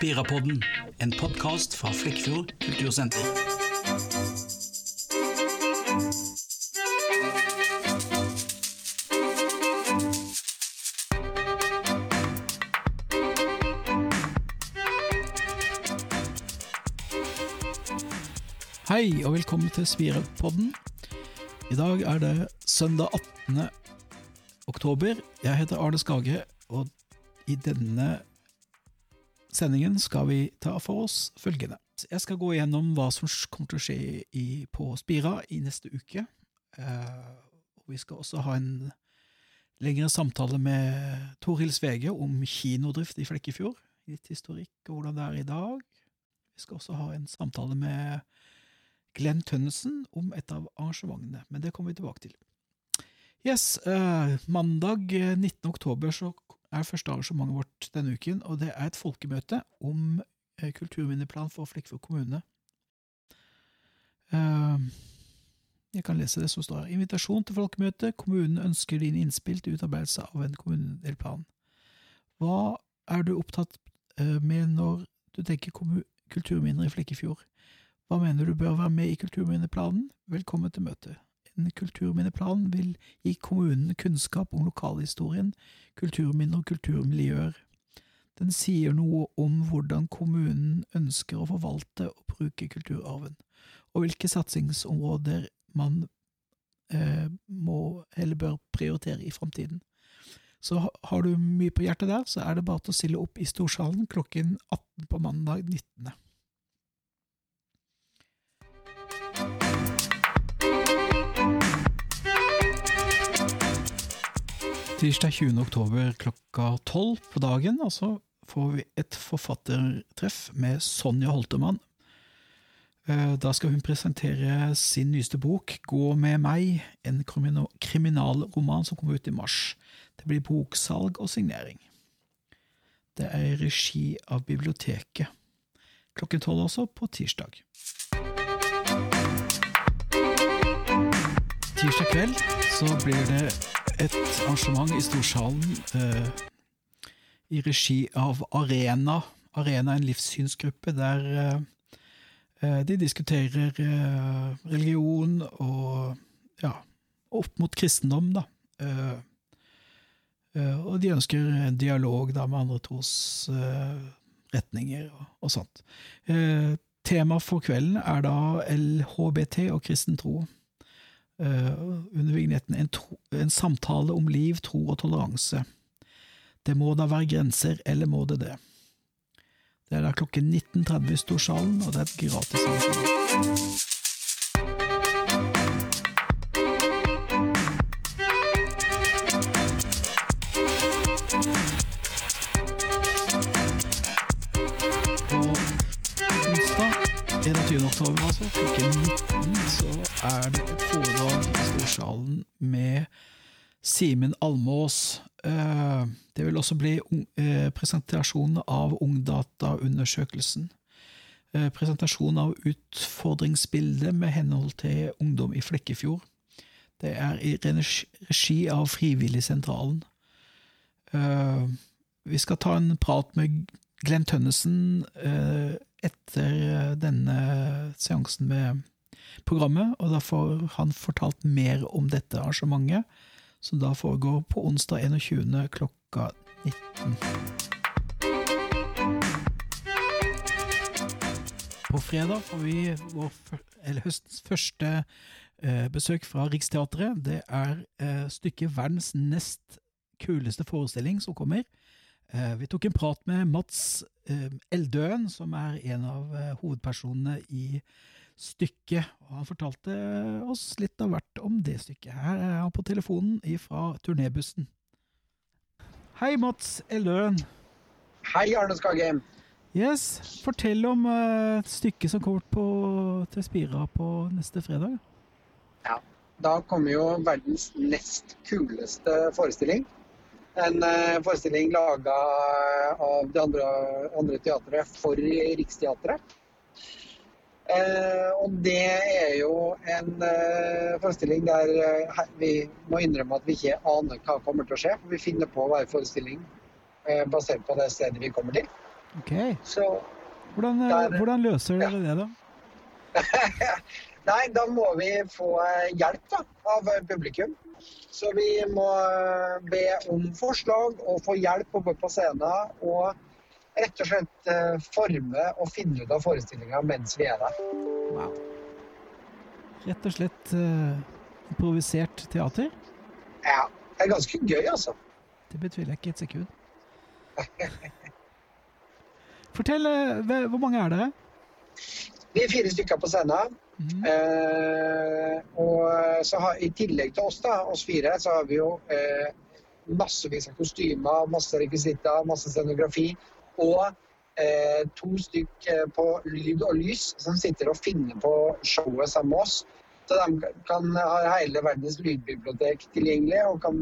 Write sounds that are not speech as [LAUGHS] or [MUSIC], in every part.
Spirapodden, en podkast fra Flekkfjord kultursenter. Hei og velkommen til Spirapodden. I dag er det søndag 18. oktober. Jeg heter Arne Skage, og i denne sendingen skal vi ta for oss følgende. Jeg skal gå gjennom hva som kommer til å skje i, på Spira i neste uke. Eh, vi skal også ha en lengre samtale med Torhild Svege om kinodrift i Flekkefjord. Litt historikk og hvordan det er i dag. Vi skal også ha en samtale med Glenn Tønnesen om et av arrangementene, men det kommer vi tilbake til. Yes, eh, Mandag 19. oktober så er første arrangementet vårt denne uken, og det er et folkemøte om eh, kulturminneplan for Flekkefjord kommune. Eh, jeg kan lese det som står her. Invitasjon til folkemøte. Kommunen ønsker din innspill til utarbeidelse av en kommunedelplan. Hva er du opptatt eh, med når du tenker kulturminner i Flekkefjord? Hva mener du bør være med i kulturminneplanen? Velkommen til møtet. En kulturminneplan vil gi kommunen kunnskap om lokalhistorien, kulturminner og kulturmiljøer. Den sier noe om hvordan kommunen ønsker å forvalte og bruke kulturarven, og hvilke satsingsområder man eh, må eller bør prioritere i framtiden. Så har du mye på hjertet der, så er det bare til å stille opp i Storsalen klokken 18 på mandag 19. Tirsdag 20. oktober klokka tolv på dagen altså, får vi et forfattertreff med Sonja Holtermann. Eh, da skal hun presentere sin nyeste bok, Gå med meg, en kriminalroman som kommer ut i mars. Det blir boksalg og signering. Det er i regi av biblioteket. Klokken tolv også, på tirsdag. Tirsdag kveld så blir det et arrangement i Storsalen eh, i regi av Arena. Arena er en livssynsgruppe der eh, eh, de diskuterer eh, religion og ja, opp mot kristendom, da. Eh, eh, og de ønsker en dialog da, med andre trosretninger og, og, sånt. Tema for kvelden er da LHBT og kristen tro. Eh, under vignetten en, tro, en, samtale om liv, tro og toleranse. Det må da være grenser, eller må det det? Det er da klokken 19.30 i Storsalen, og det er et gratis arrangement. oktober, altså, klokken 19, så er det Simen Almås. Eh, det vil også bli eh, presentasjon av Ungdataundersøkelsen. Eh, presentasjon av utfordringsbildet med henhold til ungdom i Flekkefjord. Det er i regi av Frivilligsentralen. Vi skal ta en prat med Glenn Tønnesen etter denne seansen med programmet, og da får han fortalt mer om dette arrangementet, som da foregår på onsdag 21. klokka 19. På fredag får vi vår, høstens første eh, besøk fra Riksteatret. Det er eh, stykket verdens nest kuleste forestilling som kommer. Eh, vi tok en prat med Mats eh, Eldøen, som er en av eh, hovedpersonene i stykket. og Han fortalte oss litt av hvert om det stykket. Her er han på telefonen fra turnébussen. Hei, Mats Eldøen. Hei, Arne Skagheim. Yes, Fortell om uh, stykket som kommer på, til Spira på neste fredag. Ja, Da kommer jo verdens nest kuleste forestilling. En uh, forestilling laga av det andre, andre teatret for Riksteatret. Uh, og det er jo en eh, forestilling der vi må innrømme at vi ikke aner hva kommer til å skje. For vi finner på hver forestilling basert på det stedet vi kommer til. Ok. Så Hvordan, eh, Der- hvordan løser dere det, da? [LAUGHS] Nei, da må vi få eh, hjelp da, av eh, publikum. Så vi må eh, be om forslag og få hjelp oppe på scenen. Og rett og slett eh, forme og finne ut av forestillinga mens vi er der. Wow. Rett og slett uh, improvisert teater? Ja, det er ganske gøy, altså. Det betviler jeg ikke et sekund. [LAUGHS] Fortell, eh, hvor mange er dere? Vi er fire stykker på scenen. Mm. Eh, og så har, I tillegg til oss, da, oss fire, så har vi jo eh, massevis av kostymer, masse rekvisitter, masse scenografi. Og eh, to stykk eh, på lyd og lys som sitter og finner på showet sammen med oss. Så de kan ha hele verdens lydbibliotek tilgjengelig og kan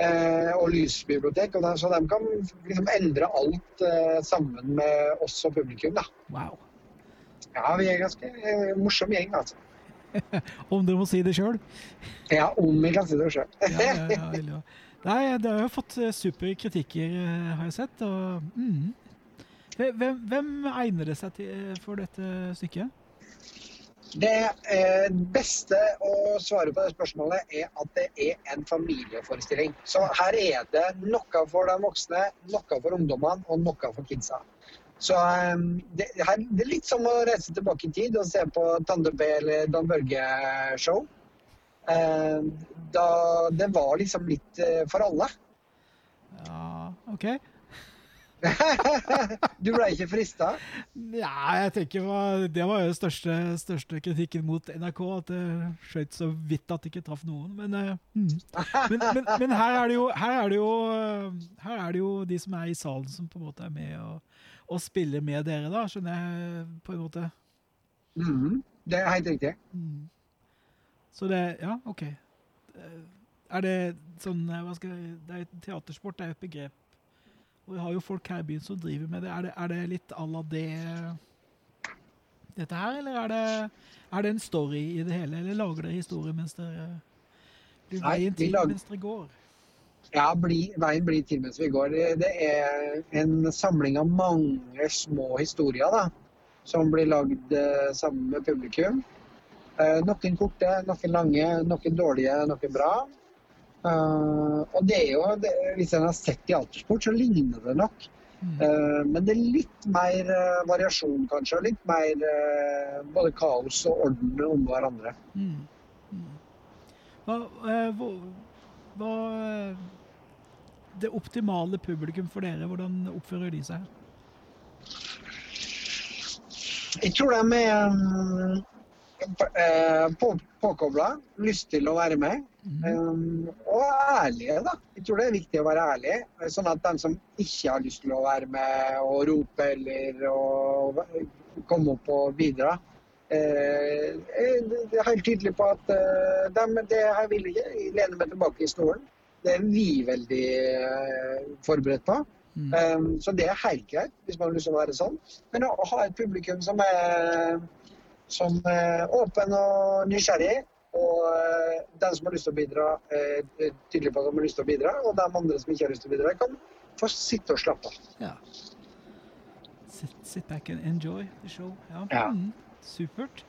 eh, og lysbibliotek. Og de, så de kan liksom endre alt eh, sammen med oss og publikum. da. Wow. Ja, vi er en ganske eh, morsom gjeng, altså. [LAUGHS] Om dere må si det sjøl? Ja, om vi kan si det sjøl. Ja, ja, ja. [LAUGHS] Nei, det har jo fått superkritikker, super kritikker, eh, har jeg sett. Og, mm. hvem, hvem egner det seg til, for dette stykket? Det eh, beste å svare på det spørsmålet er at det er en familieforestilling. Så her er det noe for de voksne, noe for ungdommene og noe for kidsa. Så eh, det, det er litt som å reise tilbake i tid og se på Tande eller Dan Børge-show. Eh, da det var liksom litt eh, for alle. Ja, OK. [LAUGHS] du ble ikke frista? Ja, jeg tenker Det var jo den største, største kritikken mot NRK, at det skjøt så vidt at det ikke traff noen. Men, eh, mm. men, men, men her, er det jo, her, er det jo, eh, her er det jo de som er i salen, som på en måte er med og, og spiller med dere, da, skjønner jeg på en måte. Mm, det er helt riktig. Mm. Så det Ja, OK. Eh, Er det sånn eh, hva skal jeg, det er, Teatersport er jo et begrep. Og vi har jo folk her i byen som driver med det. Er det, er det litt à la det dette her, eller er det, er det en story i det hele? Eller lager dere historie mens dere blir veien til lager- mens dere går? Ja, bli, veien blir til mens vi går. Det- Det er en samling av mange små historier da, som blir lagd eh, sammen med publikum. Eh, noen korte, noen lange, noen dårlige, noen bra. Eh, og det er jo, det, Hvis en har sett i altersport, så ligner det nok. Mm. Eh, men det er litt mer variasjon, kanskje. og Litt mer både kaos og orden om hverandre. Mm. Mm. Hva, hva eh, Det optimale publikum for dere, hvordan oppfører de seg? Jeg tror de er um, på, påkobla, lyst til å være med. Um, og ærlige, da. Jeg tror det er viktig å være ærlig. Sånn at de som ikke har lyst til å være med og rope eller å komme opp og bidra, eh, er helt tydelig på at eh, de, det her vil ikke. Jeg lener meg tilbake i stolen. Det er vi veldig eh, forberedt på. Mm. Um, så det er helt greit, hvis man har lyst til å være sånn. Men å ha et publikum som er, som er åpen og nysgjerrig, og eh, den som har lyst til å bidra, eh, er tydelig på at de har lyst til å bidra, og de andre som ikke har lyst til å bidra, kan få sitte og slappe av. Ja. Sit, sit back and enjoy the show. Ja. Ja. Mm, supert.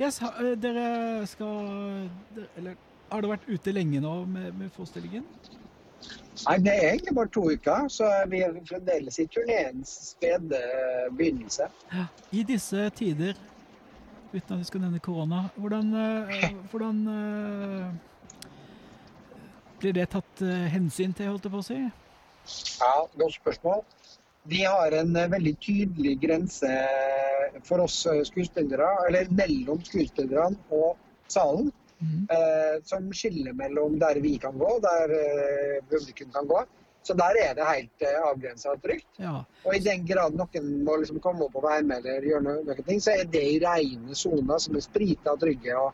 Yes, ha, eh, dere skal dere, Eller har dere vært ute lenge nå med, med forestillingen? Nei, det er egentlig bare to uker, så vi er fremdeles i turneens spede begynnelse. I disse tider, uten at vi skal nevne korona, hvordan, eh, [LAUGHS] hvordan eh, blir det tatt eh, hensyn til, holdt jeg på å si? Ja, godt spørsmål. Vi har en veldig tydelig grense for oss skuespillere, eller mellom skuespillerne og salen, Mhm. eh, som skiller mellom der vi kan gå der eh, publikum kan gå. Så der er det helt uh, avgrensa og trygt. Ja. Og i den grad noen må liksom komme opp og være med eller gjøre noe, noen ting, så er det i rene soner som er sprita trygge. Og,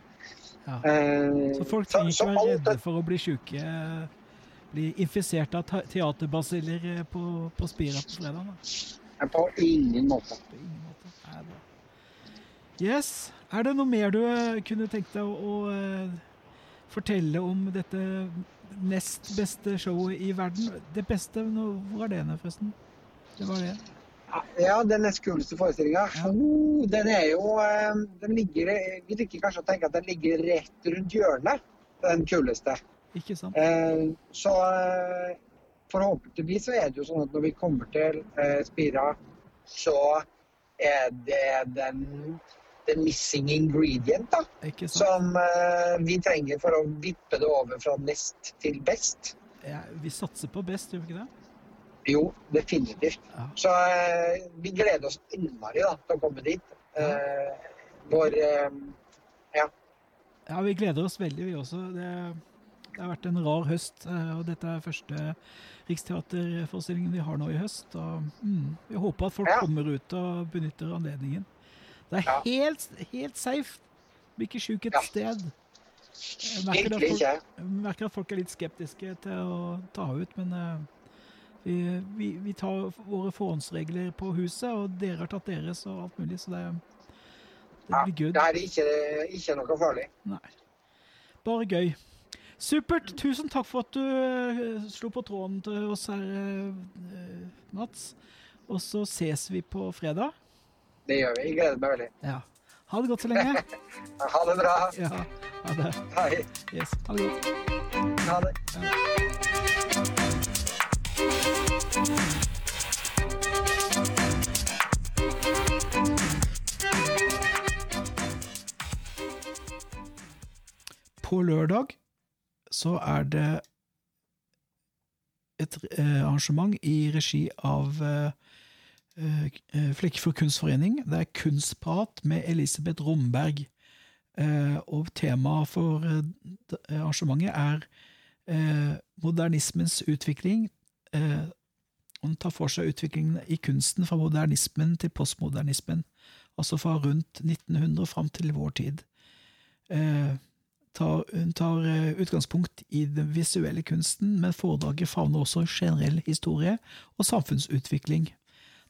ja. uh, Så folk trenger ikke være redde for å bli syke, eh, bli infisert av teaterbasiller eh, på, på Spira på fredag? da? På ingen måte. På ingen måte. Nei. Yes. Er det noe mer du eh, kunne tenkt deg å, å eh, fortelle om dette nest beste showet i verden? Det beste, nå- hvor er det nå, forresten? Det var det. Ja, den nest kuleste forestillinga. Ja. Oh, den er jo eh, Den ligger Vi liker kanskje å tenke at den ligger rett rundt hjørnet, den kuleste. Ikke sant? Eh, Så eh, forhåpentligvis så er det jo sånn at når vi kommer til eh, Spira, så er det den the missing ingredient da, som uh, vi trenger for å vippe det over fra nest til best. Ja, vi satser på best, gjør vi ikke det? Jo, definitivt. Ja. Så uh, vi gleder oss innmari da, til å komme dit. Eh, vår Ja. Ja, vi gleder oss veldig, vi også. Det, det har vært en rar høst, og dette er første Riksteaterforestillingen vi har nå i høst. Og, mm, vi håper at folk Ja. kommer ut og benytter anledningen. Det er Ja. helt, helt safe. Blir ikke sjuk et Ja. sted. Jeg merker, folk, jeg merker at folk er litt skeptiske til å ta ut, men uh, vi, vi, vi tar våre forhåndsregler på huset, og dere har tatt deres og alt mulig, så det, det blir good. det er ikke, ikke noe farlig. Nei. Bare gøy. Supert. Tusen takk for at du eh, slo på tråden til oss her, eh, Mats. Og så ses vi på fredag. Det gjør vi. Jeg gleder meg veldig. Ja. Ha det godt så lenge. [LAUGHS] Ha det bra. Ja, ha det. Hei. Yes. Ha det godt. Ha det. På lørdag så er det et eh, arrangement i regi av eh, Flekkefjord kunstforening. Det er Kunstprat med Elisabeth Romberg. Eh, og temaet for eh, arrangementet er eh, modernismens utvikling. Eh, hun tar for seg utviklingen i kunsten fra modernismen til postmodernismen. Altså fra rundt 1900 fram til vår tid. Eh, hun tar eh, utgangspunkt i den visuelle kunsten, men foredraget favner også generell historie og samfunnsutvikling.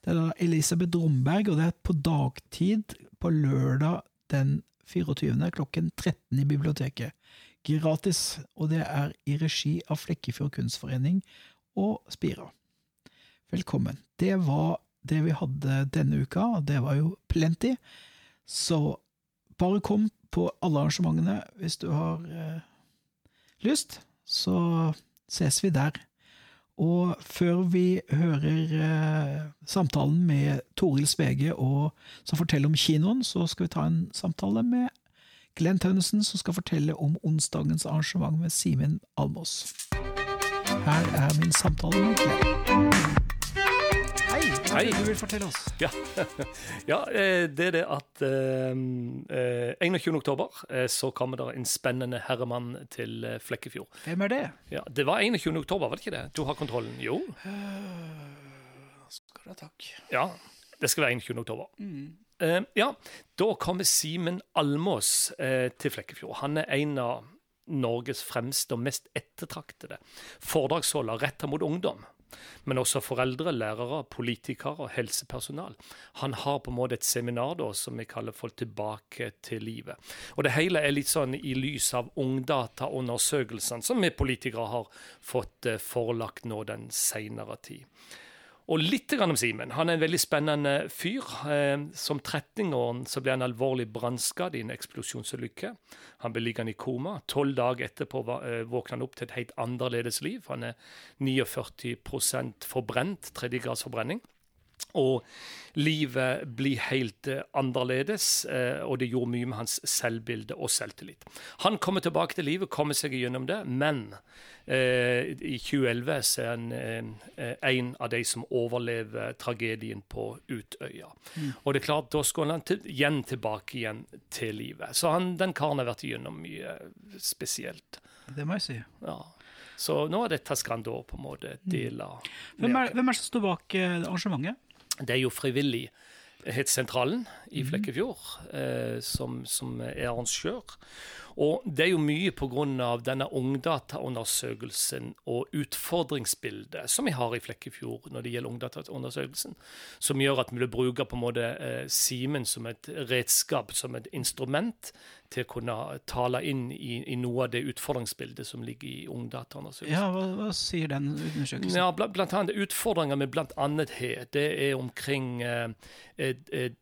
Det er da Elisabeth Romberg, og det er på dagtid på lørdag den 24. klokken 13 i biblioteket. Gratis, og det er i regi av Flekkefjord kunstforening og Spira. Velkommen. Det var det vi hadde denne uka, og det var jo plenty. Så bare kom på alle arrangementene hvis du har eh, lyst, så ses vi der. Og før vi hører eh, samtalen med Toril Svege, og, som forteller om kinoen, så skal vi ta en samtale med Glenn Tønnesen, som skal fortelle om onsdagens arrangement med Simen Almås. Her er min samtale med Glenn. Hei, hva er det Hei. du vil fortelle oss? Ja, [LAUGHS] ja eh, det er det at eh, eh, 21. oktober eh, så kommer det en spennende herremann til Flekkefjord. Hvem er det? Ja, Det var 21. oktober, var det ikke det? Du har kontrollen? Jo. Skal du ha takk. Ja, det skal være 21. oktober. Eh, ja, da kommer Simen Almås eh, til Flekkefjord. Han er en av Norges fremste og mest ettertraktede foredragsholder retta mot ungdom. Men også foreldre, lærere, politikere og helsepersonal. Han har på en måte et seminar da, som vi kaller Folk tilbake til livet. Og det hele er litt sånn i lys av ungdataundersøkelsene som vi politikere har fått eh, forelagt nå den seinere tid. Og litt om Simen. Han er en veldig spennende fyr. Eh, som 13-åring så ble han alvorlig brannskadd i en eksplosjonsulykke. Han ble liggende i koma. Tolv dager etterpå eh, våkna han opp til et helt annerledes liv. Han er 49 forbrent, tredjegrads forbrenning. Og livet blir helt eh, annerledes, eh, og det gjorde mye med hans selvbilde og selvtillit. Han kommer tilbake til livet, kommer seg gjennom det, men eh, i 2011 så er han eh, eh, en av de som overlever tragedien på Utøya. Og det er klart, da skal han til, igjen tilbake igjen til livet. Så han, den karen har vært igjennom mye spesielt. Det må jeg si. Ja. Så nå er dette skal han da på en måte dele. Hvem er, hvem er det som står bak arrangementet? Det er jo Frivillighetssentralen i Flekkefjord eh, som, som er arrangør. Og det er jo mye pga. denne ungdataundersøkelsen og utfordringsbildet som vi har i Flekkefjord når det gjelder ungdataundersøkelsen, som gjør at vi vil bruke på en måte eh, Simen som et redskap, som et instrument til å kunne tale inn i, i noe av det utfordringsbildet som ligger i ungdataundersøkelsen. Ja, hva, hva sier den undersøkelsen? Ja, blant, blant annet Utfordringer med annet det er omkring eh, eh,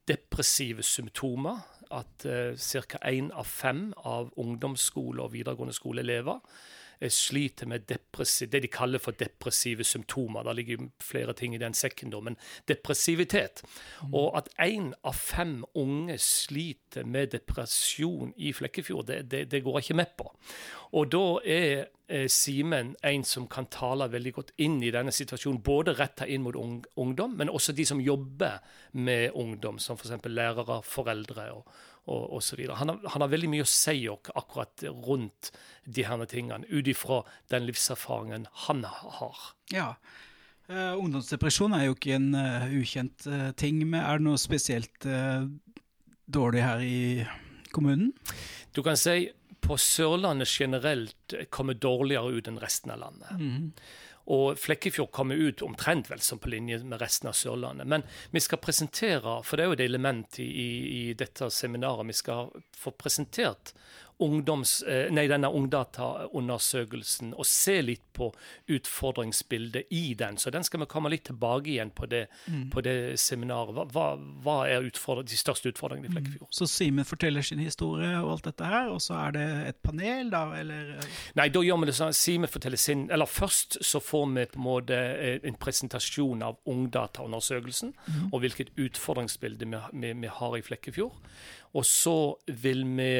depressive symptomer. At eh, ca. én av fem av ungdomsskole- og videregående skoleelever eh, sliter med det de kaller for depressive symptomer. Det ligger flere ting i den sekken, men depressivitet. Mm. Og at én av fem unge sliter med depresjon i Flekkefjord, det, det, det går jeg ikke med på. Og da er Simen en som kan tale veldig godt inn i denne situasjonen. Både retta inn mot ungdom, men også de som jobber med ungdom, som f.eks. lærere, foreldre og, og, så han, har, han har veldig mye å si akkurat rundt de her tingene, ut ifra den livserfaringen han har. Ja, uh, Ungdomsdepresjon er jo ikke en uh, ukjent uh, ting. men Er det noe spesielt dårlig her i kommunen? Du kan si på Sørlandet generelt kommer dårligere ut enn resten av landet. Mm. Og Flekkefjord kommer ut omtrent vel som på linje med resten av Sørlandet. Men vi skal presentere, for det er jo et element i, i, i dette seminaret, vi skal få presentert ungdoms, eh, nei, denne ungdataundersøkelsen og se litt på utfordringsbildet i den. Så den skal vi komme litt tilbake igjen på det, mm. på det seminaret. Hva, hva er de største utfordringene i Flekkefjord? Mm. Så Simen forteller sin historie og alt dette her, og så er det et panel, da, eller? Nei, da gjør vi det sånn Simen forteller sin Eller først så får vi på en måte eh, en presentasjon av ungdataundersøkelsen, mm. og hvilket utfordringsbilde vi, vi, vi har i Flekkefjord. Og så vil vi,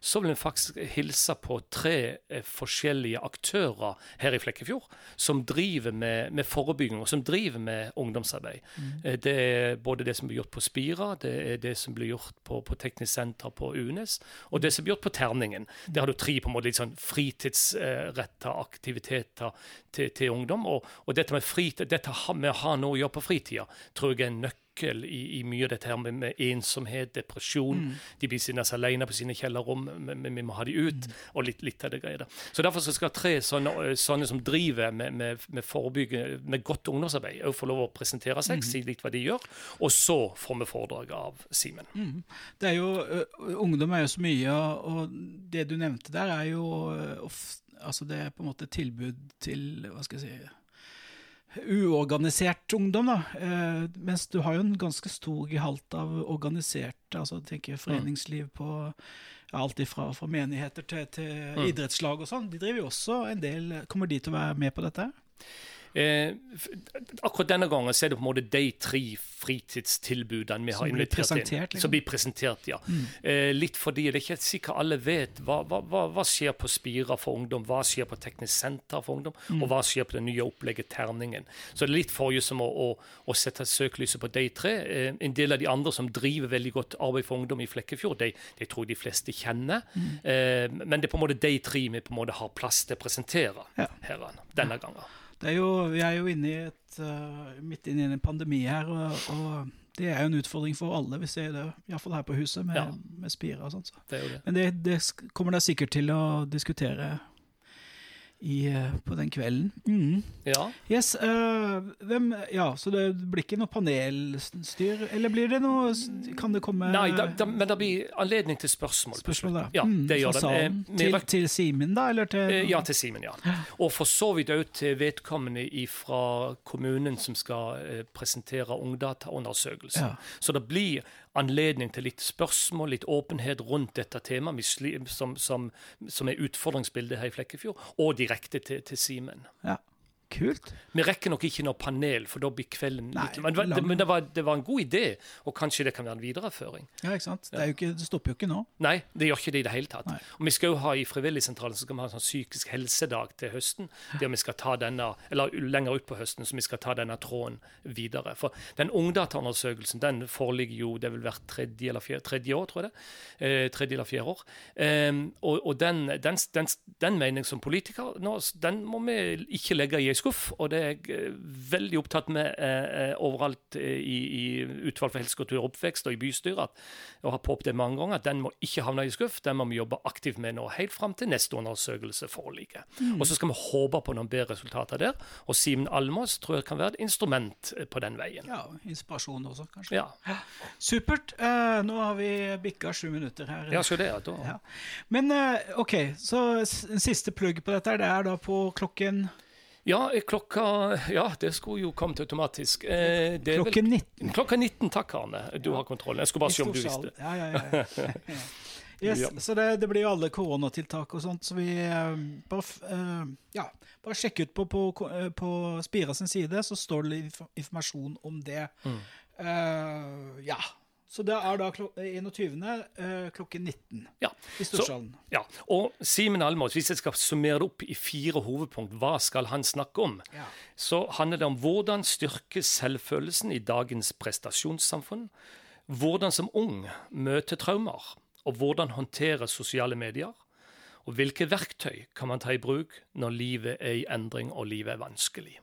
så vil vi faktisk hilse på tre eh, forskjellige aktører her i Flekkefjord som driver med, med forebygging og som driver med ungdomsarbeid. Mm. Eh, det er både det som blir gjort på Spira, det er det som blir gjort på, på Teknisk senter på UNES, og det som blir gjort på Terningen. Der har du tre på en måte litt sånn fritidsretta aktiviteter til, til ungdom. Og, og dette med fritid, dette med å ha noe å gjøre på fritida tror jeg er en nøkkel nøkkel i, i, mye av dette her med, med ensomhet, depresjon. Mm. De blir sittende alene på sine kjellerrom, men vi må ha de ut. Mm. Og litt, litt, av det greia Så derfor skal tre sånne, sånne som driver med, med, med med godt ungdomsarbeid, òg få lov å presentere seg, mm. si litt hva de gjør. Og så får vi foredrag av Simen. Mm. Det er jo, Ungdom er jo så mye, og det du nevnte der, er jo ofte Altså det er på en måte tilbud til Hva skal jeg si uorganisert ungdom, da. Eh, mens du har jo en ganske stor gehalt av organisert altså tenker foreningsliv på ja, alt ifra fra menigheter til, til mm. idrettslag og sånn. De driver jo også en del Kommer de til å være med på dette? Eh, akkurat denne gangen så er det på en måte de tre fritidstilbudene vi har invitert inn. Liksom. Som blir presentert, ja. Mm. Eh, litt fordi det er ikke sikkert alle vet hva, hva, hva, hva, skjer på Spira for ungdom, hva skjer på Teknisk senter for ungdom, mm. og hva skjer på det nye opplegget Terningen. Så det er litt forrige som å, å, å sette søkelyset på de tre. Eh, en del av de andre som driver veldig godt arbeid for ungdom i Flekkefjord, de, de tror jeg de fleste kjenner. Mm. Eh, men det er på en måte de tre vi på en måte har plass til å presentere ja. her denne gangen. Er jo, vi er jo inne i et, uh, midt inne i en pandemi her, og, og, det er jo en utfordring for alle. Vi ser det iallfall her på huset med, ja. med spirer og sånt. Så. Det det. Men det, det kommer dere sikkert til å diskutere i, eh, på den kvelden. Mm. Ja. Yes, uh, hvem, ja, Så det blir ikke noe panelstyr, eller blir det noe Kan det komme Nei, da, da, men det blir anledning til spørsmål. Spørsmål, da. Ja, det gjør det. Eh, til, til Simen, da? Eller til Ja, til Simen, ja. Og for så vidt òg til vedkommende fra kommunen som skal presentere ungdataundersøkelsen. Ja. Så det blir anledning til litt spørsmål, litt åpenhet rundt dette temaet, som, som, som er utfordringsbildet her i Flekkefjord, og direkte til, til Simen. Ja. Kult. Vi rekker nok ikke noe panel, for da blir kvelden Nei, litt Men, det, men det, var, det, var, en god idé, og kanskje det kan være en videreføring. Ja, ikke sant? Det, ikke, det stopper jo ikke nå. Nei, det gjør ikke det i det hele tatt. Nei. Og vi skal jo ha I Frivilligsentralen så skal vi ha en sånn psykisk helsedag til høsten, der vi skal ta denne, eller lenger ut på høsten, så vi skal ta denne tråden videre. For den ungdataundersøkelsen den foreligger jo det vil være tredje eller fjerde, tredje år, tror jeg det. Eh, tredje eller fjerde år. Eh, og, og den, den, den, den mening som politiker, nå, den må vi ikke legge i skuff, og det er jeg eh, veldig opptatt med eh, eh overalt i, i utvalg for helsekultur og oppvekst og i bystyret. Og har påpekt det mange ganger, at den må ikke havne i skuff. Den må vi jobbe aktivt med nå, helt fram til neste undersøkelse foreligger. Mm. Og så skal vi håpe på noen bedre resultater der. Og Simen Almås tror jeg kan være et instrument på den veien. Ja, inspirasjon også, kanskje. Ja. Supert. Uh, nå har vi bikka sju minutter her. Ja, så det er da. Ja. Men uh, OK, så siste plugg på dette, det er da på klokken ja, klokka Ja, det skulle jo kommet automatisk. Eh, klokka 19. Klokka 19, takk, Arne. Du ja. har kontrollen. Jeg skulle bare se om du visste. Ja, ja, [LAUGHS] ja. yes, ja. Så det, det, blir jo alle koronatiltak og sånt, så vi uh, bare, uh, ja, bare sjekk ut på, på, på Spira sin side, så står det informasjon om det. Mm. Uh, ja. Så det er da klok 21. Eh, klokken 19 ja. i Storsalen. Ja. Og Simen Almås, hvis jeg skal summere det opp i fire hovedpunkt, hva skal han snakke om? Ja. Så handler det om hvordan styrke selvfølelsen i dagens prestasjonssamfunn. Hvordan som ung møte traumer, og hvordan håndtere sosiale medier. Og hvilke verktøy kan man ta i bruk når livet er i endring og livet er vanskelig.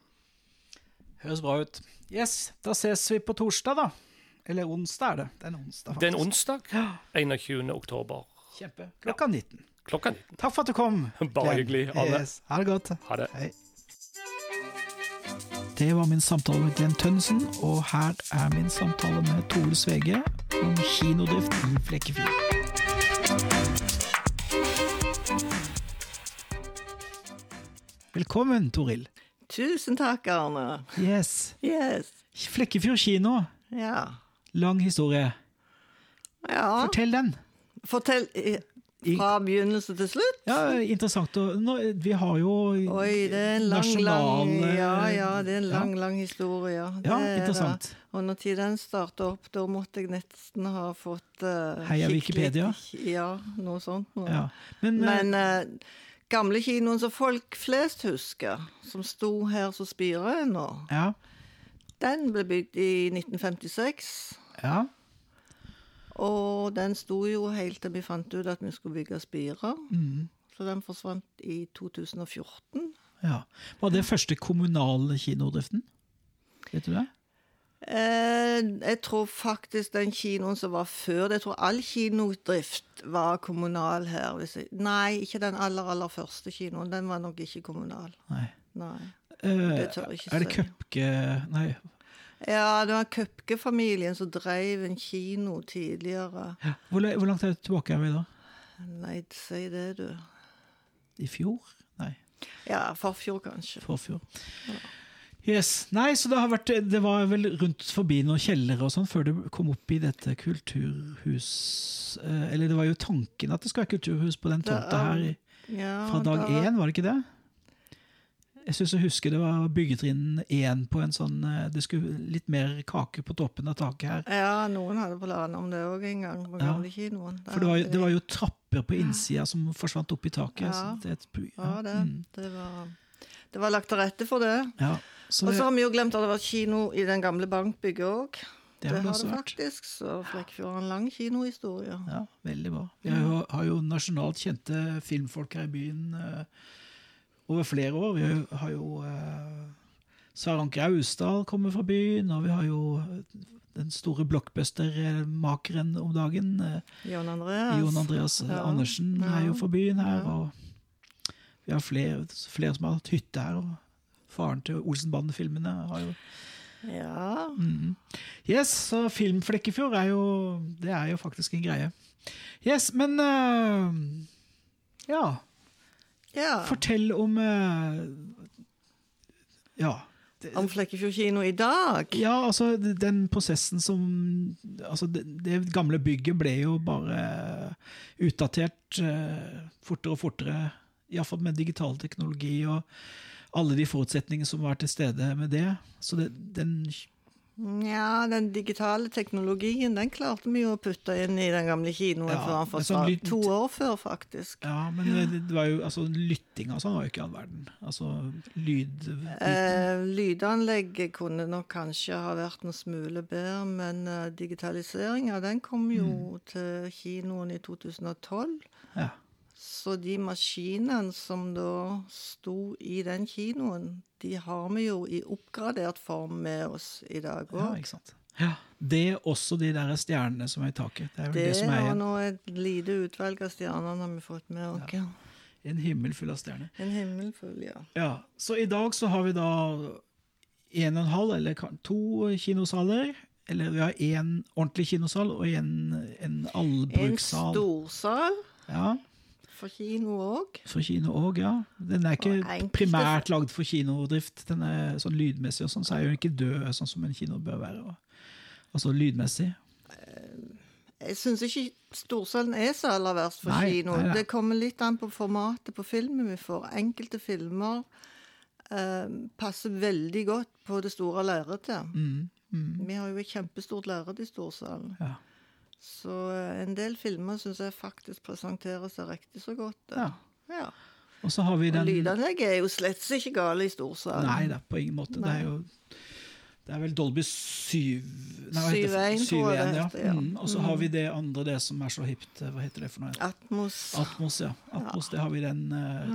Høres bra ut. Yes, da ses vi på torsdag, da. Eller onsdag er det. Det er en onsdag, faktisk. Det er en onsdag. 21. oktober. Kjempe. Klokka 19. Klokka 19. Takk for at du kom. [LAUGHS] Bare hyggelig. Yes. Ha det godt. Ha det. Hei. Det var min samtale med Glenn Tønnesen, og her er min samtale med Tore Svege om kinodrift i Flekkefjord. Velkommen, Toril. Tusen takk, Arne. Yes. yes. Flekkefjord kino. Ja. Lang historie. Ja. Fortell den. Fortell fra begynnelse til slutt? Ja, interessant. Vi har jo Oi, det er en lang, lang Ja, ja, det er en lang, ja. lang historie. Ja, ja interessant. Da, Og når den starta opp, da måtte jeg nesten ha fått uh, Heia Wikipedia? Ja, noe sånt. Noe. Ja. Men, Men uh, gamle kinoen som folk flest husker, som sto her som spirer ennå, ja. den ble bygd i 1956. Ja. Og den sto jo helt til vi fant ut at vi skulle bygge spirer. Mm. Så den forsvant i 2014. Ja. Var det første kommunale kinodriften? Vet du det? Eh, jeg tror faktisk den kinoen som var før det, Jeg tror all kinodrift var kommunal her. Jeg, nei, ikke den aller, aller første kinoen. Den var nok ikke kommunal. Nei. nei. Eh, det tør jeg ikke si. Er det Køpke Nei, ja, det var Køpke-familien som drev en kino tidligere. Ja. Hvor, hvor, langt tilbake er vi da? Nei, si det, du. I fjor? Nei. Ja, forfjor, kanskje. Forfjor. Ja. Yes. Nei, så det har vært Det var vel rundt forbi noen kjellere og sånn før det kom opp i dette kulturhus eh, Eller det var jo tanken at det skal være kulturhus på den tomta her ja, fra dag én, var det ikke det? Jeg syns jeg husker det var byggetrinn én på en sånn eh, Det skulle litt mer kake på toppen av taket her. Ja, noen hadde planer om det òg en gang. ja. For det var, det var, jo trapper på innsida som forsvant opp i taket. Ja, det, ja. det, mm. det, var, det, var, lagt til rette for det. Ja, så Og så har vi jo glemt at det var kino i den gamle bankbygget òg. Det har det, har det faktisk, så Flekkefjord har en lang kinohistorie. Ja, veldig bra. Vi har jo, har jo nasjonalt kjente filmfolk her i byen. Over flere år. Vi har jo eh, Saranke Austdal kommer fra byen, og vi har jo eh, den store blockbuster-makeren om dagen. Eh, Jon Andreas, Jon Andreas ja. Andersen ja. er jo fra byen her. og Vi har flere, flere, som har hatt hytte her. og Faren til Olsenbanden-filmene har jo ja. Mm. Yes, så Filmflekkefjord er jo Det er jo faktisk en greie. Yes, men uh, Ja. Ja. Fortell om uh, Ja. Om Flekkefjord kino i dag? Ja, altså den prosessen som altså det, det gamle bygget ble jo bare utdatert uh, fortere og fortere. Iallfall med digital teknologi og alle de forutsetningene som var til stede med det. Så det, den ja, den digitale teknologien den klarte vi jo å putte inn i den gamle kinoen ja, før han forsvant. Sånn to år før, faktisk. Ja, men det, det var jo, altså, lytting og sånn var jo ikke all verden. Altså lyd... Eh, lydanlegget kunne nok kanskje ha vært noe smule bedre, men uh, digitaliseringa den kom jo mm. til kinoen i 2012. Ja. Så de maskinene som da sto i den kinoen, de har vi jo i oppgradert form med oss i dag Ja, òg. ikke sant. Ja, Det er også de der stjernene som er i taket. Det er det, det som er igjen. nå et lite utvalg av stjerner har vi fått med oss. Ja. En himmel full av stjerner. En himmel full, ja. Ja, Så i dag så har vi da en og en halv, eller to kinosaler. Eller vi har én ordentlig kinosal og en, en En allbrukssal. storsal Ja, for kino òg. for kino òg, ja. Den er ikke enkelte- primært lagd for kinodrift. Den er sånn lydmessig og sånn, så er jo ikke død sånn som en kino bør være. Altså lydmessig. Jeg syns ikke storsalen er så aller verst for Nei, kino. nei, nei. Det kommer litt an på formatet på filmen vi får. Enkelte filmer eh, passer veldig godt på det store lerretet. Mm, mm, Vi har jo et kjempestort lerret i storsalen. ja. Så eh, en del filmer syns jeg faktisk presenterer seg riktig så godt. eh. ja. Ja. Og så har vi Og den lydanlegget er jo slett ikke gale i storsalen. Nei, det er på ingen måte. Det er jo det er vel Dolby 7 Nei, hva 7.1 tror jeg ja. ja. Mm. Og så har vi det andre, det som er så hipt. Hva heter det for noe? Atmos Atmos, ja. Atmos, Det har vi den eh,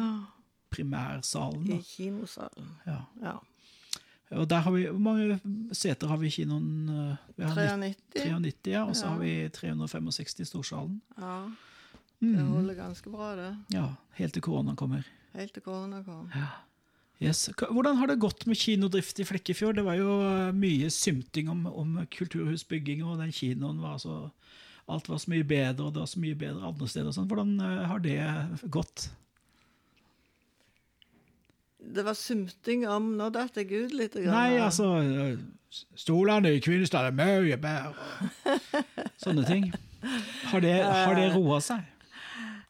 primærsalen. i kinosalen. Ja. Ja. Og der har vi, Hvor mange seter har vi i kinoen? Vi har 93. 93, ja. Og så Ja. har vi 365 i storsalen. Ja. Mm. Det holder ganske bra, det. Ja, Helt til koronaen kommer. Helt til korona kom. Yes. Hvordan har det gått med kinodrift i Flekkefjord? Det var jo eh, mye symting om, om kulturhusbygging, og den kinoen var så Alt var så mye bedre, og det var så mye bedre andre steder. og sånn. Hvordan eh, har det gått? Det var sumting om Nå datt jeg ut litt. Grann. Nei, altså eh, Stolene i Kvinesdal er mye bedre. [LAUGHS] Sånne ting. Har det, har det roa seg?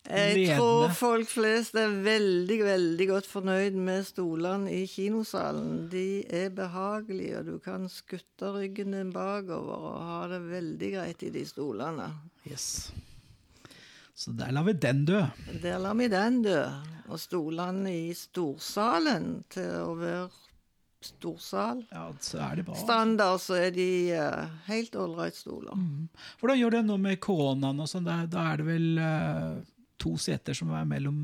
Jeg ledende. tror folk flest er veldig, veldig godt fornøyd med stolene i kinosalen. De er behagelige, og du kan skutte ryggen din bakover og ha det veldig greit i de stolene. Yes. Så der lar vi den dø. Der lar vi den dø. Og stolene i storsalen til å være storsal Ja, så er det bra. standard, så er de uh, helt ålreit stoler. Hvordan gjør det nå med koronaen og sånn? Da, da er det vel uh, to seter som er mellom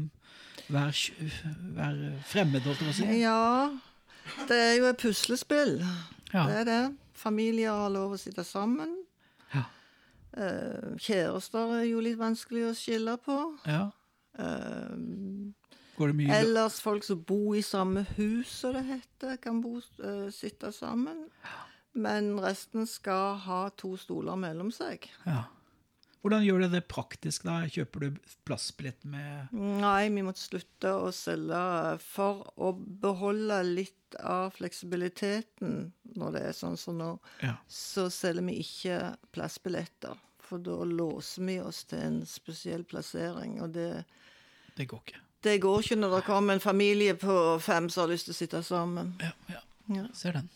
hver, hver fremmed, holdt jeg på å si? Ja, det er jo et puslespill. Ja. Det er det. Familier har lov å sitte sammen. Ja. Eh, kjærester er jo litt vanskelig å skille på. ja. Uh, Går det mye ellers folk som bor i samme hus, som det heter, kan bo, uh, sitte sammen. Men resten skal ha to stoler mellom seg. Ja. Hvordan gjør du det praktisk? da? Kjøper du plassbillett med Nei, vi måtte slutte å selge for å beholde litt av fleksibiliteten når det er sånn som nå. Ja. Så selger vi ikke plassbilletter, for da låser vi oss til en spesiell plassering. Og det, Det går ikke. det går ikke når det kommer en familie på fem som har lyst til å sitte sammen. Ja, ja. Ja. Ser den.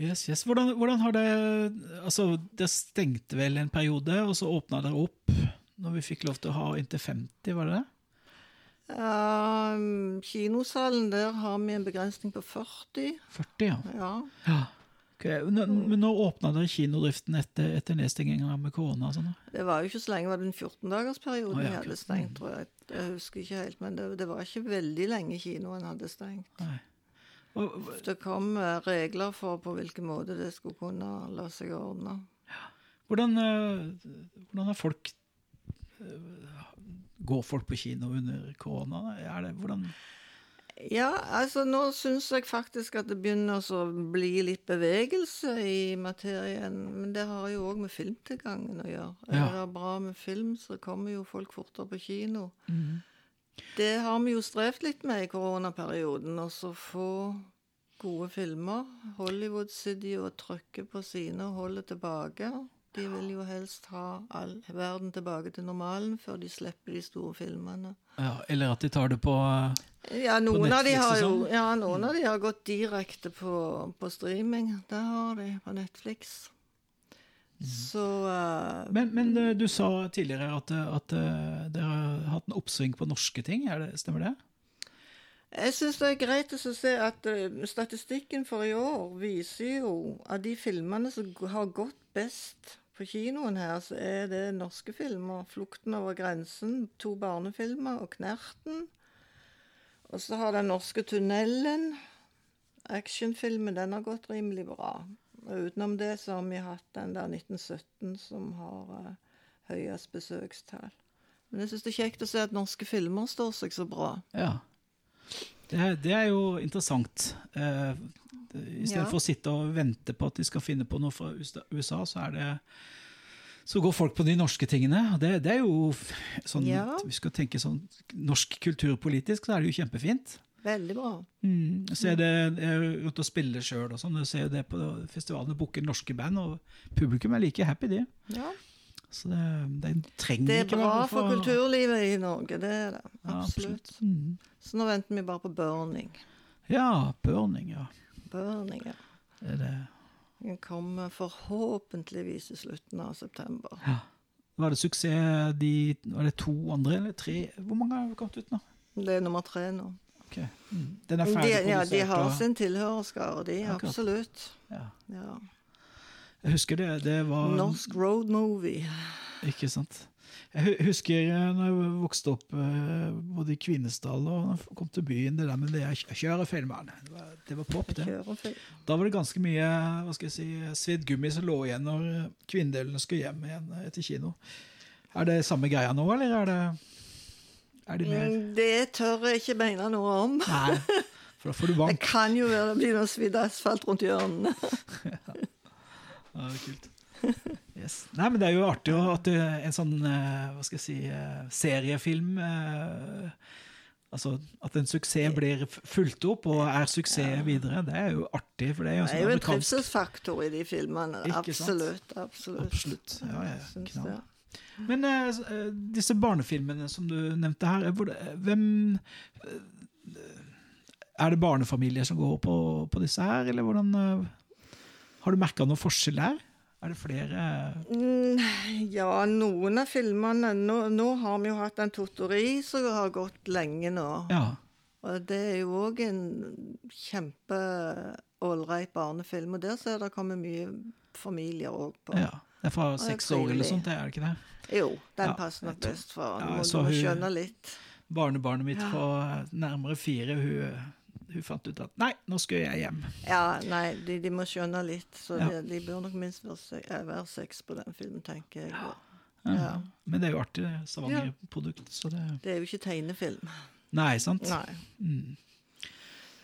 Yes, yes. Hvordan, hvordan har det Altså, det stengte vel en periode, og så åpna det opp når vi fikk lov til å ha inntil 50, var det det? Ja, kinosalen der har vi en begrensning på 40. 40, ja. Ja. ja. Okay. nå- Men nå åpna dere kinodriften etter, etter nedstenginga med korona? Sånn? Det var jo ikke så lenge, det var den 14-dagersperioden Å, ja, vi hadde stengt, tror jeg. Jeg husker ikke helt, men det, det var ikke veldig lenge kinoen hadde stengt. Nei. Det kom regler for på hvilken måte det skulle kunne la seg ordne. hvordan, eh, hvordan er folk eh, Går folk på kino under korona? Er det, hvordan Ja, altså nå syns jeg faktisk at det begynner å bli litt bevegelse i materien. Men det har jo òg med filmtilgangen å gjøre. Ja. Er det bra med film, så kommer jo folk fortere på kino. Det har vi jo strevd litt med i koronaperioden. Å få gode filmer. Hollywood sitter jo og trykker på sine og holder tilbake. De vil jo helst ha all verden tilbake til normalen før de slipper de store filmene. ja, Eller at de tar det på eh, Ja, noen av de Netflix har jo sånn? ja, noen av de har gått direkte på, på streaming. Det har de på Netflix. Så uh, Men, men eh, du sa tidligere at, eh, at dere har hatt en oppsving på norske ting. Det, stemmer det? jeg syns det er greit å se at statistikken for i år viser jo at de filmene som har gått best på kinoen her, så er det norske filmer. 'Flukten over grensen', to barnefilmer og 'Knerten'. Og så har den norske 'Tunnelen'. Actionfilmen, den har gått rimelig bra. Og utenom det så har vi hatt den der 1917 som har uh, høyest besøkstall. Men jeg syns det er kjekt å se at norske filmer står seg så bra. Ja. Det, er- det er jo interessant. Uh, I stedet Ja. for å sitte og vente på at de skal finne på noe fra USA- USA, så er det så går folk på de norske tingene. Det, det er jo sånn, Ja. Vi skal tenke sånn norsk kulturpolitisk, så er det jo kjempefint. Veldig bra. Mm. Så ser det, jeg er ute og spiller sjøl og sånn. Jeg ser det på festivalene, booker norske band, og publikum er like happy, de. Ja. Så det, det trenger Det er ikke bra for... for kulturlivet i Norge, det er det. Ja, Absolutt. Mm. Så nå venter vi bare på Burning. Ja, burning, ja. Burning, ja. Det er det. Den kommer forhåpentligvis i slutten av september. Ja. Var det suksess de Var det to andre eller tre? Hvor mange har kommet ut nå? Det er nummer tre nå. Ok. Mm. Den er De, ferdig ja, de har og- sin tilhørerskare, de. Akkurat. Absolutt. ja. Ja. Jeg husker det. Det var Norsk road movie. Ikke sant. Jeg husker eh, når jeg vokste opp eh, både i Kvinesdal og kom til byen, det der med det jeg kjører filmen. Det var, det var pop, det. Da var det ganske mye hva skal jeg si, svidd gummi som lå igjen når eh, kvinnedelene skulle hjem igjen eh, etter kino. Er det samme greia nå, eller er det Er de mer Mm, Det tør jeg ikke mene noe om. Nei, for da får du Det kan jo være det blir noe svidd asfalt rundt hjørnene. [LAUGHS] Ja, det kult. Yes. Nei, men det er jo artig at er en sånn eh, hva skal jeg si, eh, seriefilm eh, Altså at en suksess blir fulgt opp og er suksess videre. Det er jo artig. for Det er jo, Det sånn er jo en trivselsfaktor i de filmene. Absolutt. Absolutt. Absolutt. Ja, ja, Men uh, disse barnefilmene som du nevnte her, eh, det- hvem Er det barnefamilier som går på, på disse her, eller hvordan uh, Har du merka noen forskjell der? Er det flere Mm, Ja, noen av filmene nå, nå har vi jo hatt en Totori som har gått lenge nå. Ja. Og det er jo òg en kjempe ålreit barnefilm. Og der ser det kommet mye familier òg på. ja. Det er fra seks år eller sånt, er det ikke det? Jo, den Ja, passer nok best for Ja, må så du må skjønne litt. Barnebarnet mitt på eh, nærmere fire, hun, hun fant ut at nei, nå skal jeg hjem. Ja, nei, de, de må skjønne litt. Så Ja. de, de bør nok minst være, eh, være seks på den filmen, tenker jeg. Ja. Ja. Men det er jo artig. Stavanger-produkt. Så det Det er jo ikke tegnefilm. Nei, sant? Nei. Mm.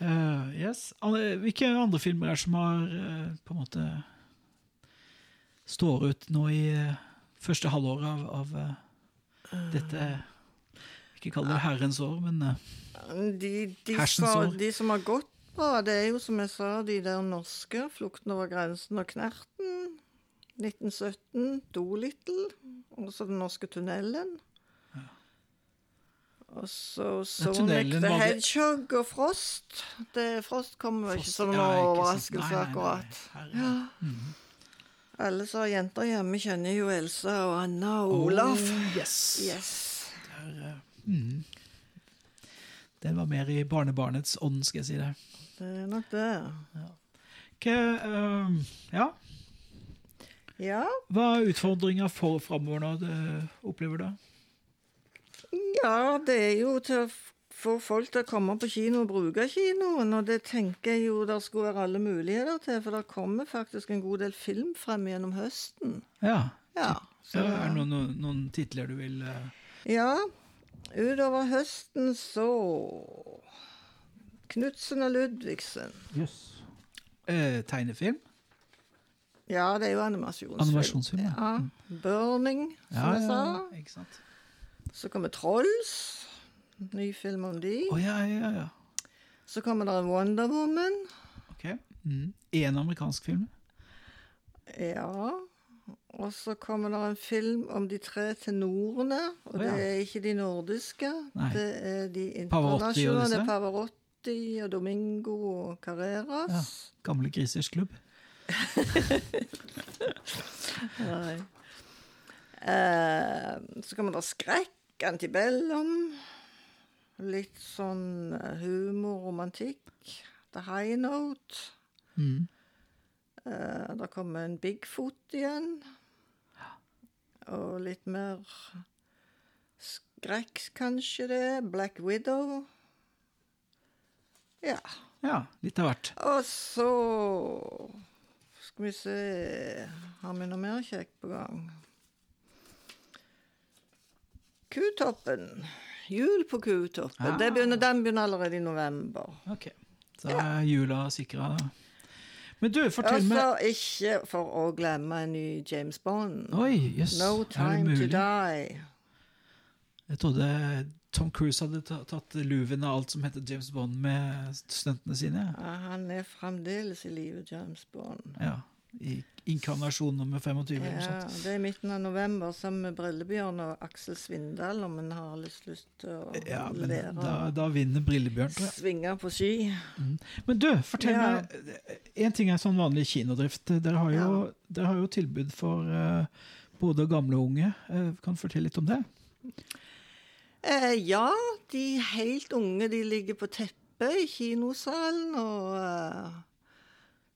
Uh, yes. Hvilke andre filmer er det som har uh, på en måte står ut nå i eh, første halvår av, av eh, dette Ikke kall det herrens år, men eh, De, de, Hersens år. de som har gått bra, det er jo som jeg sa, de der norske. 'Flukten over grensen' og 'Knerten'. 1917, 'Dolittle'. Og så 'Den norske tunnelen'. Og så Sonic the Hedgehog og Frost. Det, Frost kommer jo ikke som noen overraskelse, akkurat. Ja. Mm. Alle som har jenter hjemme, kjenner jo Elsa og Anna og Olaf. Oh, yes. Yes. Der, eh, mm. Den var mer i barnebarnets ånd, skal jeg si det. Det er nok det. Hva, uh, ja, Ja. hva er utfordringa for framover nå, du opplever du? Ja, det er jo til å få folk til å komme på kino og bruke kinoen, og det tenker jeg jo det skulle være alle muligheter til, for det kommer faktisk en god del film frem gjennom høsten. Ja. Ja, Så er det noen, noen, titler du vil uh... ja utover høsten så Knutsen og Ludvigsen. eh, Tegnefilm? Ja, det er jo animasjonsfilm. Animasjonsfilm, ja. ja. Burning, som jeg sa. Så kommer Trolls. Ny film om de. Oh, ja, ja, ja. Så kommer det Wonder Woman. Ok. Mm. En amerikansk film? Ja. Og så kommer det en film om de tre tenorene. Og Å, det er ikke de nordiske. Nei. Det er de internasjonale. Det er Pavarotti og Domingo og Carreras. Ja. Gamle grisers klubb? [LAUGHS] Nei. Eh, så kommer det skrekk, antibellum. Litt sånn eh, humor, romantikk. The High Note. Mm. Eh, det kommer en Bigfoot igjen. og litt mer skrekk, kanskje det. Black Widow. Ja. Ja, litt av hvert. Og så skal vi se Har vi noe mer kjekt på gang? Kutoppen. Jul på Kutoppen. Ah. Begynner, den begynner allerede i november. Ok, Så er jula sikra. Men du, fortell meg Altså ikke for å glemme en ny James Bond. Oi, yes. No det Time to? Die. Jeg trodde Tom Cruise hadde tatt luven av alt som heter James Bond med stuntene sine. Ja, han er fremdeles i live, James Bond. Ja, I inkarnasjon nummer 25 Ja, det er i midten av november sammen med Brillebjørn og Aksel Svindal, om en har lyst, lyst til å Ja, men levere. da, da vinner Brillebjørn, tror jeg. Svinge på ski. Men du, fortell Ja. meg En ting er sånn vanlig kinodrift. Dere har jo, dere har jo tilbud for uh, både gamle og unge. Uh, kan du fortelle litt om det? Uh, ja, de helt unge de ligger på teppet i kinosalen og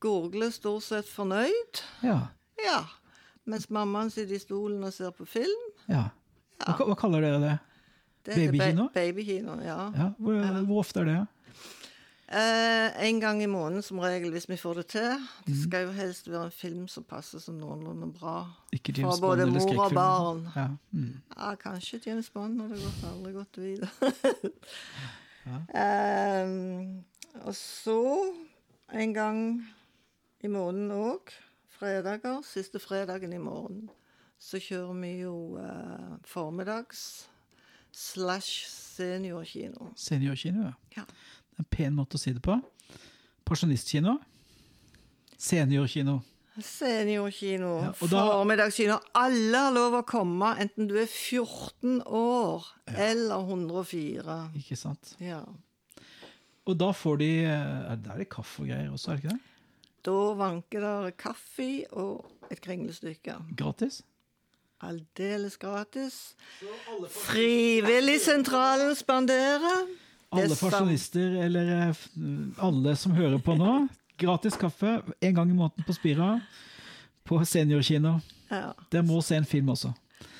eh, gurgler stort sett fornøyd. Ja. Ja. Mens mammaen sitter i stolen og ser på film. ja. Hva, hva kaller dere det? Det Babykino? Babykino, ja. Ja, hvor, hvor ofte er det? Eh, en gang i måneden som regel, hvis vi får det til. Mhm. Det skal jo helst være en film som passer som noenlunde bra. Ikke For James Bond både eller mor og barn. Ja. Mm. Ja, kanskje James Bond hadde gått aldri gått videre. [LAUGHS] Ehm, og så, en gang i måneden òg, fredager, siste fredagen i morgen så kjører vi jo eh, formiddags slash seniorkino. Seniorkino, ja. Ja. Det er en pen måte å si det på. Pensjonistkino. Seniorkino. Seniorkino, Ja, da- formiddagskino. Alle har lov å komme, enten du er 14 år eller 104. Ikke sant? Ja. Og da får de eh, er- Der er det kaffe og greier også, er det ikke det? Da vanker det kaffe og et kringlestykke. Gratis? Aldeles gratis. Frivilligsentralen spanderer. Er Alle pensjonister eller eh, alle som hører på nå. Gratis kaffe en gang i måneden på Spira. På seniorkino. Ja. Dere må se en film også.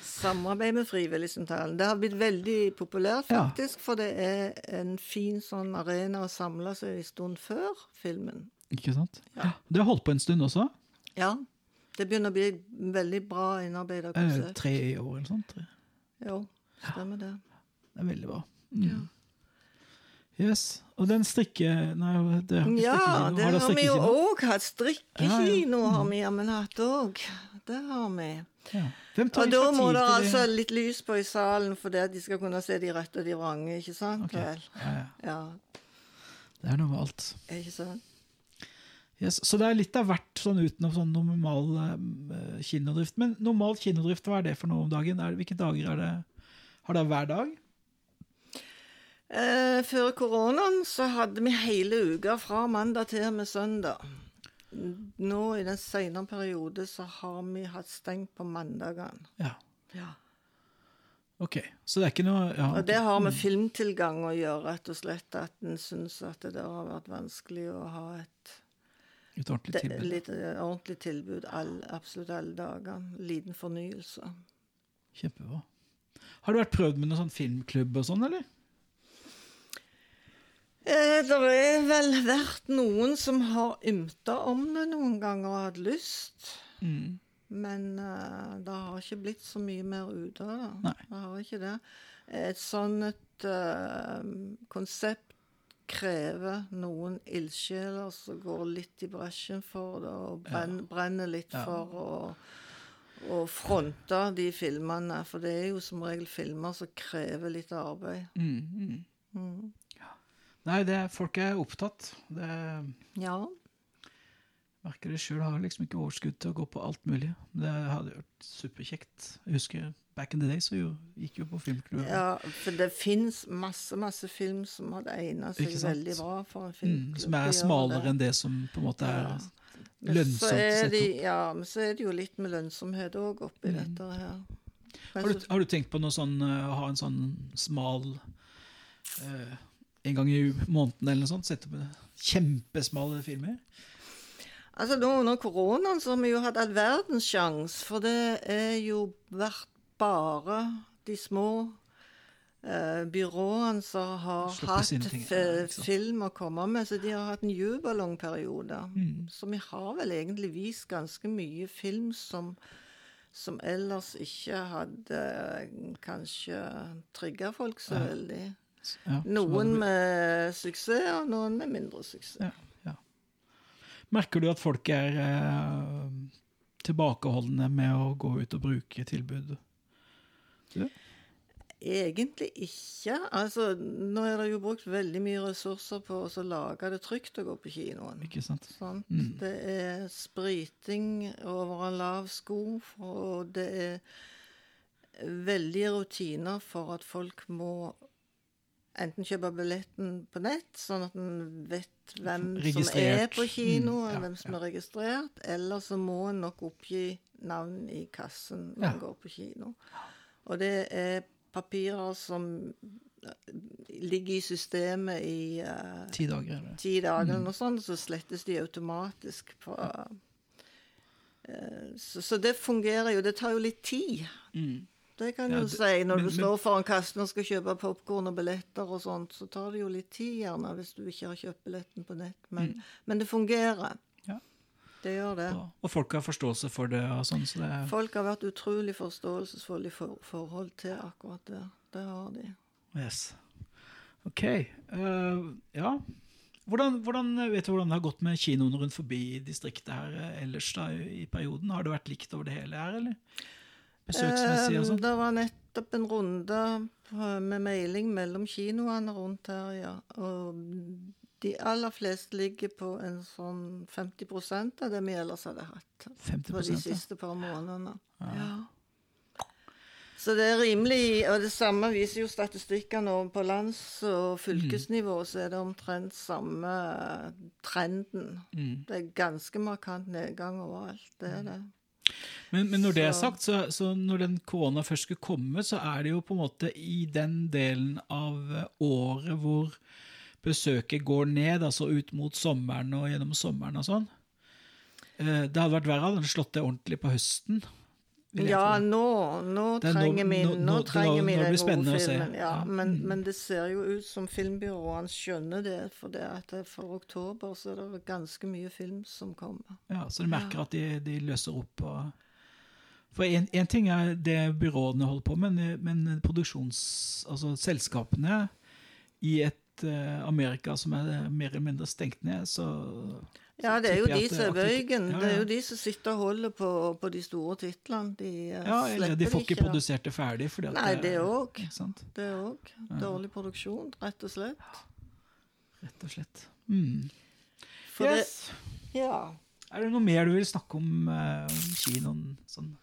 Samarbeid med Frivilligsentralen. Det har blitt veldig populært, Ja. faktisk. For det er en fin sånn arena å samle seg i stund før filmen. Ikke sant? Det har holdt på en stund også. Ja. Det begynner å bli veldig bra innarbeida Eh, konsept. tre år eller sånt. Tre. Jo, stemmer det. Det er veldig bra. Mm. Yes. Og den strikke... Nei, det har Ja, det Har har vi jo òg hatt. Strikkekino Ja, har vi jammen hatt òg. Det har vi. Ja. Og da må det altså litt lys på i salen for det at de skal kunne se de rette og de vrange, ikke sant? Okay. Ja, ja. Ja, Det er noe med alt. ikke sant? Yes. Så det er litt av hvert sånn utenom sånn normal uh, kinodrift. Men normal kinodrift, hva er det for noe om dagen? Er det, hvilke dager er det? Har det hver dag? Eh, før koronaen så hadde vi hele uka fra mandag til med søndag. Nå i den senere periode så har vi hatt stengt på mandagene. Ja. Ja. Ok. Så det er ikke noe ja, Og det har med filmtilgang å gjøre, rett og slett. At en syns at det har vært vanskelig å ha et Et ordentlig tilbud. litt eh, ordentlig tilbud all, absolutt alle dager. Liten fornyelse. Kjempebra. Har du vært prøvd med noen sånn filmklubb og sånn, eller? Eh, det er vel vært noen som har ymta om det noen ganger og hatt lyst. Mm. Men eh, det har ikke blitt så mye mer ut av det. Det har ikke det. Et sånt et eh, konsept krever noen ildsjeler som går litt i bresjen for det, og brenn, brenner litt Ja. for å, og fronte de filmene. For det er jo som regel filmer som krever litt arbeid. Mm, mm. Mm. Nei, det, folk er opptatt. Det Ja. merker det sjøl. Har liksom ikke overskudd til å gå på alt mulig. Det hadde vært superkjekt. Jeg husker back in the day så jo, gikk jo på filmklubben. ja, for det fins masse, masse film som hadde egna seg veldig bra for en Mm, som er smalere enn det som på en måte er Ja. Lønnsomt å sette opp. Ja, men så er det jo litt med lønnsomhet òg oppi Mm. dette her. Har du, har du tenkt på noe sånn, eh, å ha en sånn smal eh, En gang i måneden eller noe sånt? Sette på kjempesmale filmer? Altså nå Under koronaen så har vi jo hatt all verdens sjanse, for det er jo vært bare de små eh, byråene som har hatt film å komme med, så de har hatt en jubelongperiode. Mm. Så vi har vel egentlig vist ganske mye film som som ellers ikke hadde eh, kanskje trigga folk så Ja. veldig. Ja, Noen med suksess, og noen med mindre suksess. Ja, ja. Merker du at folk er eh, tilbakeholdne med å gå ut og bruke Egentlig ikke. Altså, nå er det jo brukt veldig mye ressurser på å lage det trygt å gå på kinoen. Ikke sant? Sånn. Mm. Det er spriting over en lav sko, og det er veldige rutiner for at folk må enten kjøpe billetten på nett, sånn at en vet hvem som er på kino, Mm, ja, hvem som ja. er registrert, eller så må en nok oppgi navn i kassen når en Ja. går på kino. Og det er papirer som eh, ligger i systemet i uh, Ti dager. Eller? ti dager mm. og sånn, så slettes de automatisk på uh, så, så det fungerer jo. Det tar jo litt tid. Mm. Det kan Ja, du det- si. Når men- du står foran kassen og skal kjøpe popkorn og billetter og sånt, så tar det jo litt tid, gjerne, hvis du ikke har kjøpt billetten på nett. Men, men det fungerer. Det gjør det. Og, og folk har forståelse for det og sånn, så det er Folk har vært utrolig forståelsesfulle i for, forhold til akkurat det. Det har de. Yes. OK. Uh, ja. Hvordan, hvordan, vet du hvordan det har gått med kinoene rundt forbi distriktet her eh, ellers da, i i perioden? Har det vært likt over det hele her, eller? Besøksmessig og Eh, sånn? Det var nettopp en runde med mailing mellom kinoene rundt her, ja. Og de aller fleste ligger på en sånn 50% av det vi ellers hadde hatt 50 På de siste par månedene. Ja. Så det er rimelig Og det samme viser jo statistikkene over på lands- og fylkesnivå, så er det omtrent samme trenden. Mm. Det er ganske markant nedgang overalt. Det er det. Men, men når det er sagt, så, så når den korona først skulle komme, så er det jo på en måte i den delen av året hvor besøket går ned, altså ut mot sommeren og gjennom sommeren og sånn. Eh, Det hadde vært verre hadde den slått det ordentlig på høsten. Ja, nå, nå er trenger vi, nå- nå, trenger vi den gode filmen. Ja, men, Mm. men det ser jo ut som filmbyråene skjønner det, for det at for oktober så er det ganske mye film som kommer. Ja, så du merker at de, de løser opp og For én ting er det byråene holder på med, men, men produksjons... Altså i et eh, Amerika som er mer eller mindre stengt ned, så Ja, det er jo de som er bøygen. Ja, Det er jo de som sitter og holder på, på de store titlene. De eh, Ja, eller de får ikke produsert det ferdig. Nei, det òg. Det òg. Dårlig produksjon, rett og slett. Rett og slett. Mm. Yes. det Ja. Er det noe mer du vil snakke om, eh, om kinoen? Sånn?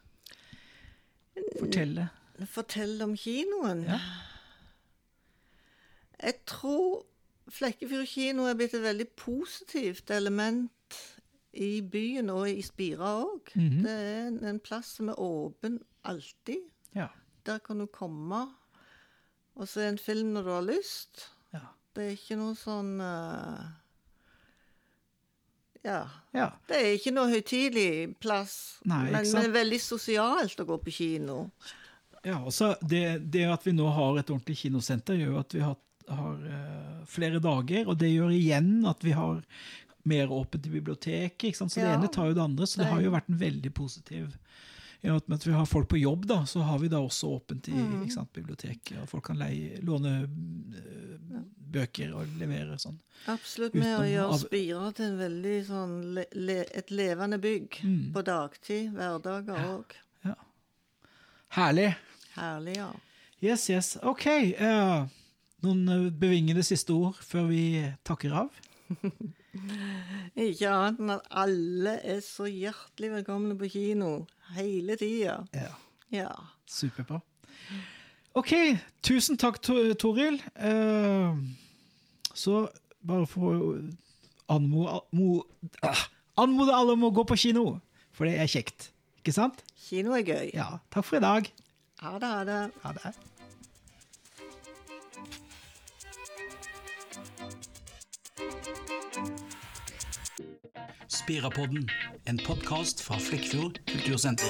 Fortelle? Fortell om kinoen. Ja. Jeg tror Flekkefjord kino er blitt et veldig positivt element i byen og i Spira òg. Mhm. Det er en, plass som er åpen alltid. Ja. Der kan du komme og se en film når du har lyst. Ja. Det er ikke noe sånn uh, Ja. ja. Det er ikke noe høytidelig plass, Nei, men, er veldig sosialt å gå på kino. Ja, altså det, det at vi nå har et ordentlig kinosenter, gjør at vi har, har eh, flere dager. Og det gjør igjen at vi har mer åpent i biblioteket. Så det Ja. ene tar jo det andre. Så det har jo vært en veldig positiv i og med at vi har folk på jobb, da, så har vi da også åpent i Mm. sant, biblioteket. Og folk kan leie, låne eh, bøker og levere sånn. Absolutt med å gjøre Spira til en veldig sånn le, et levende bygg. Mm. På dagtid, hverdager òg. Herlig! Herlig, ja. Yes, yes. OK. eh, noen eh, bevingede siste ord før vi takker av? [LAUGHS] Ikke annet enn at alle er så hjertelig velkomne på kino hele tida. Ja. Ja. Superbra. OK, tusen takk, Toril. Eh, så bare for å anmode ah, Anmode alle om å gå på kino, for det er kjekt. Ikke sant? Kino er gøy. Ja. Takk for i dag. Ha det, ha det. Ha det. Spirapodden, en podkast fra Flekkefjord kultursenter.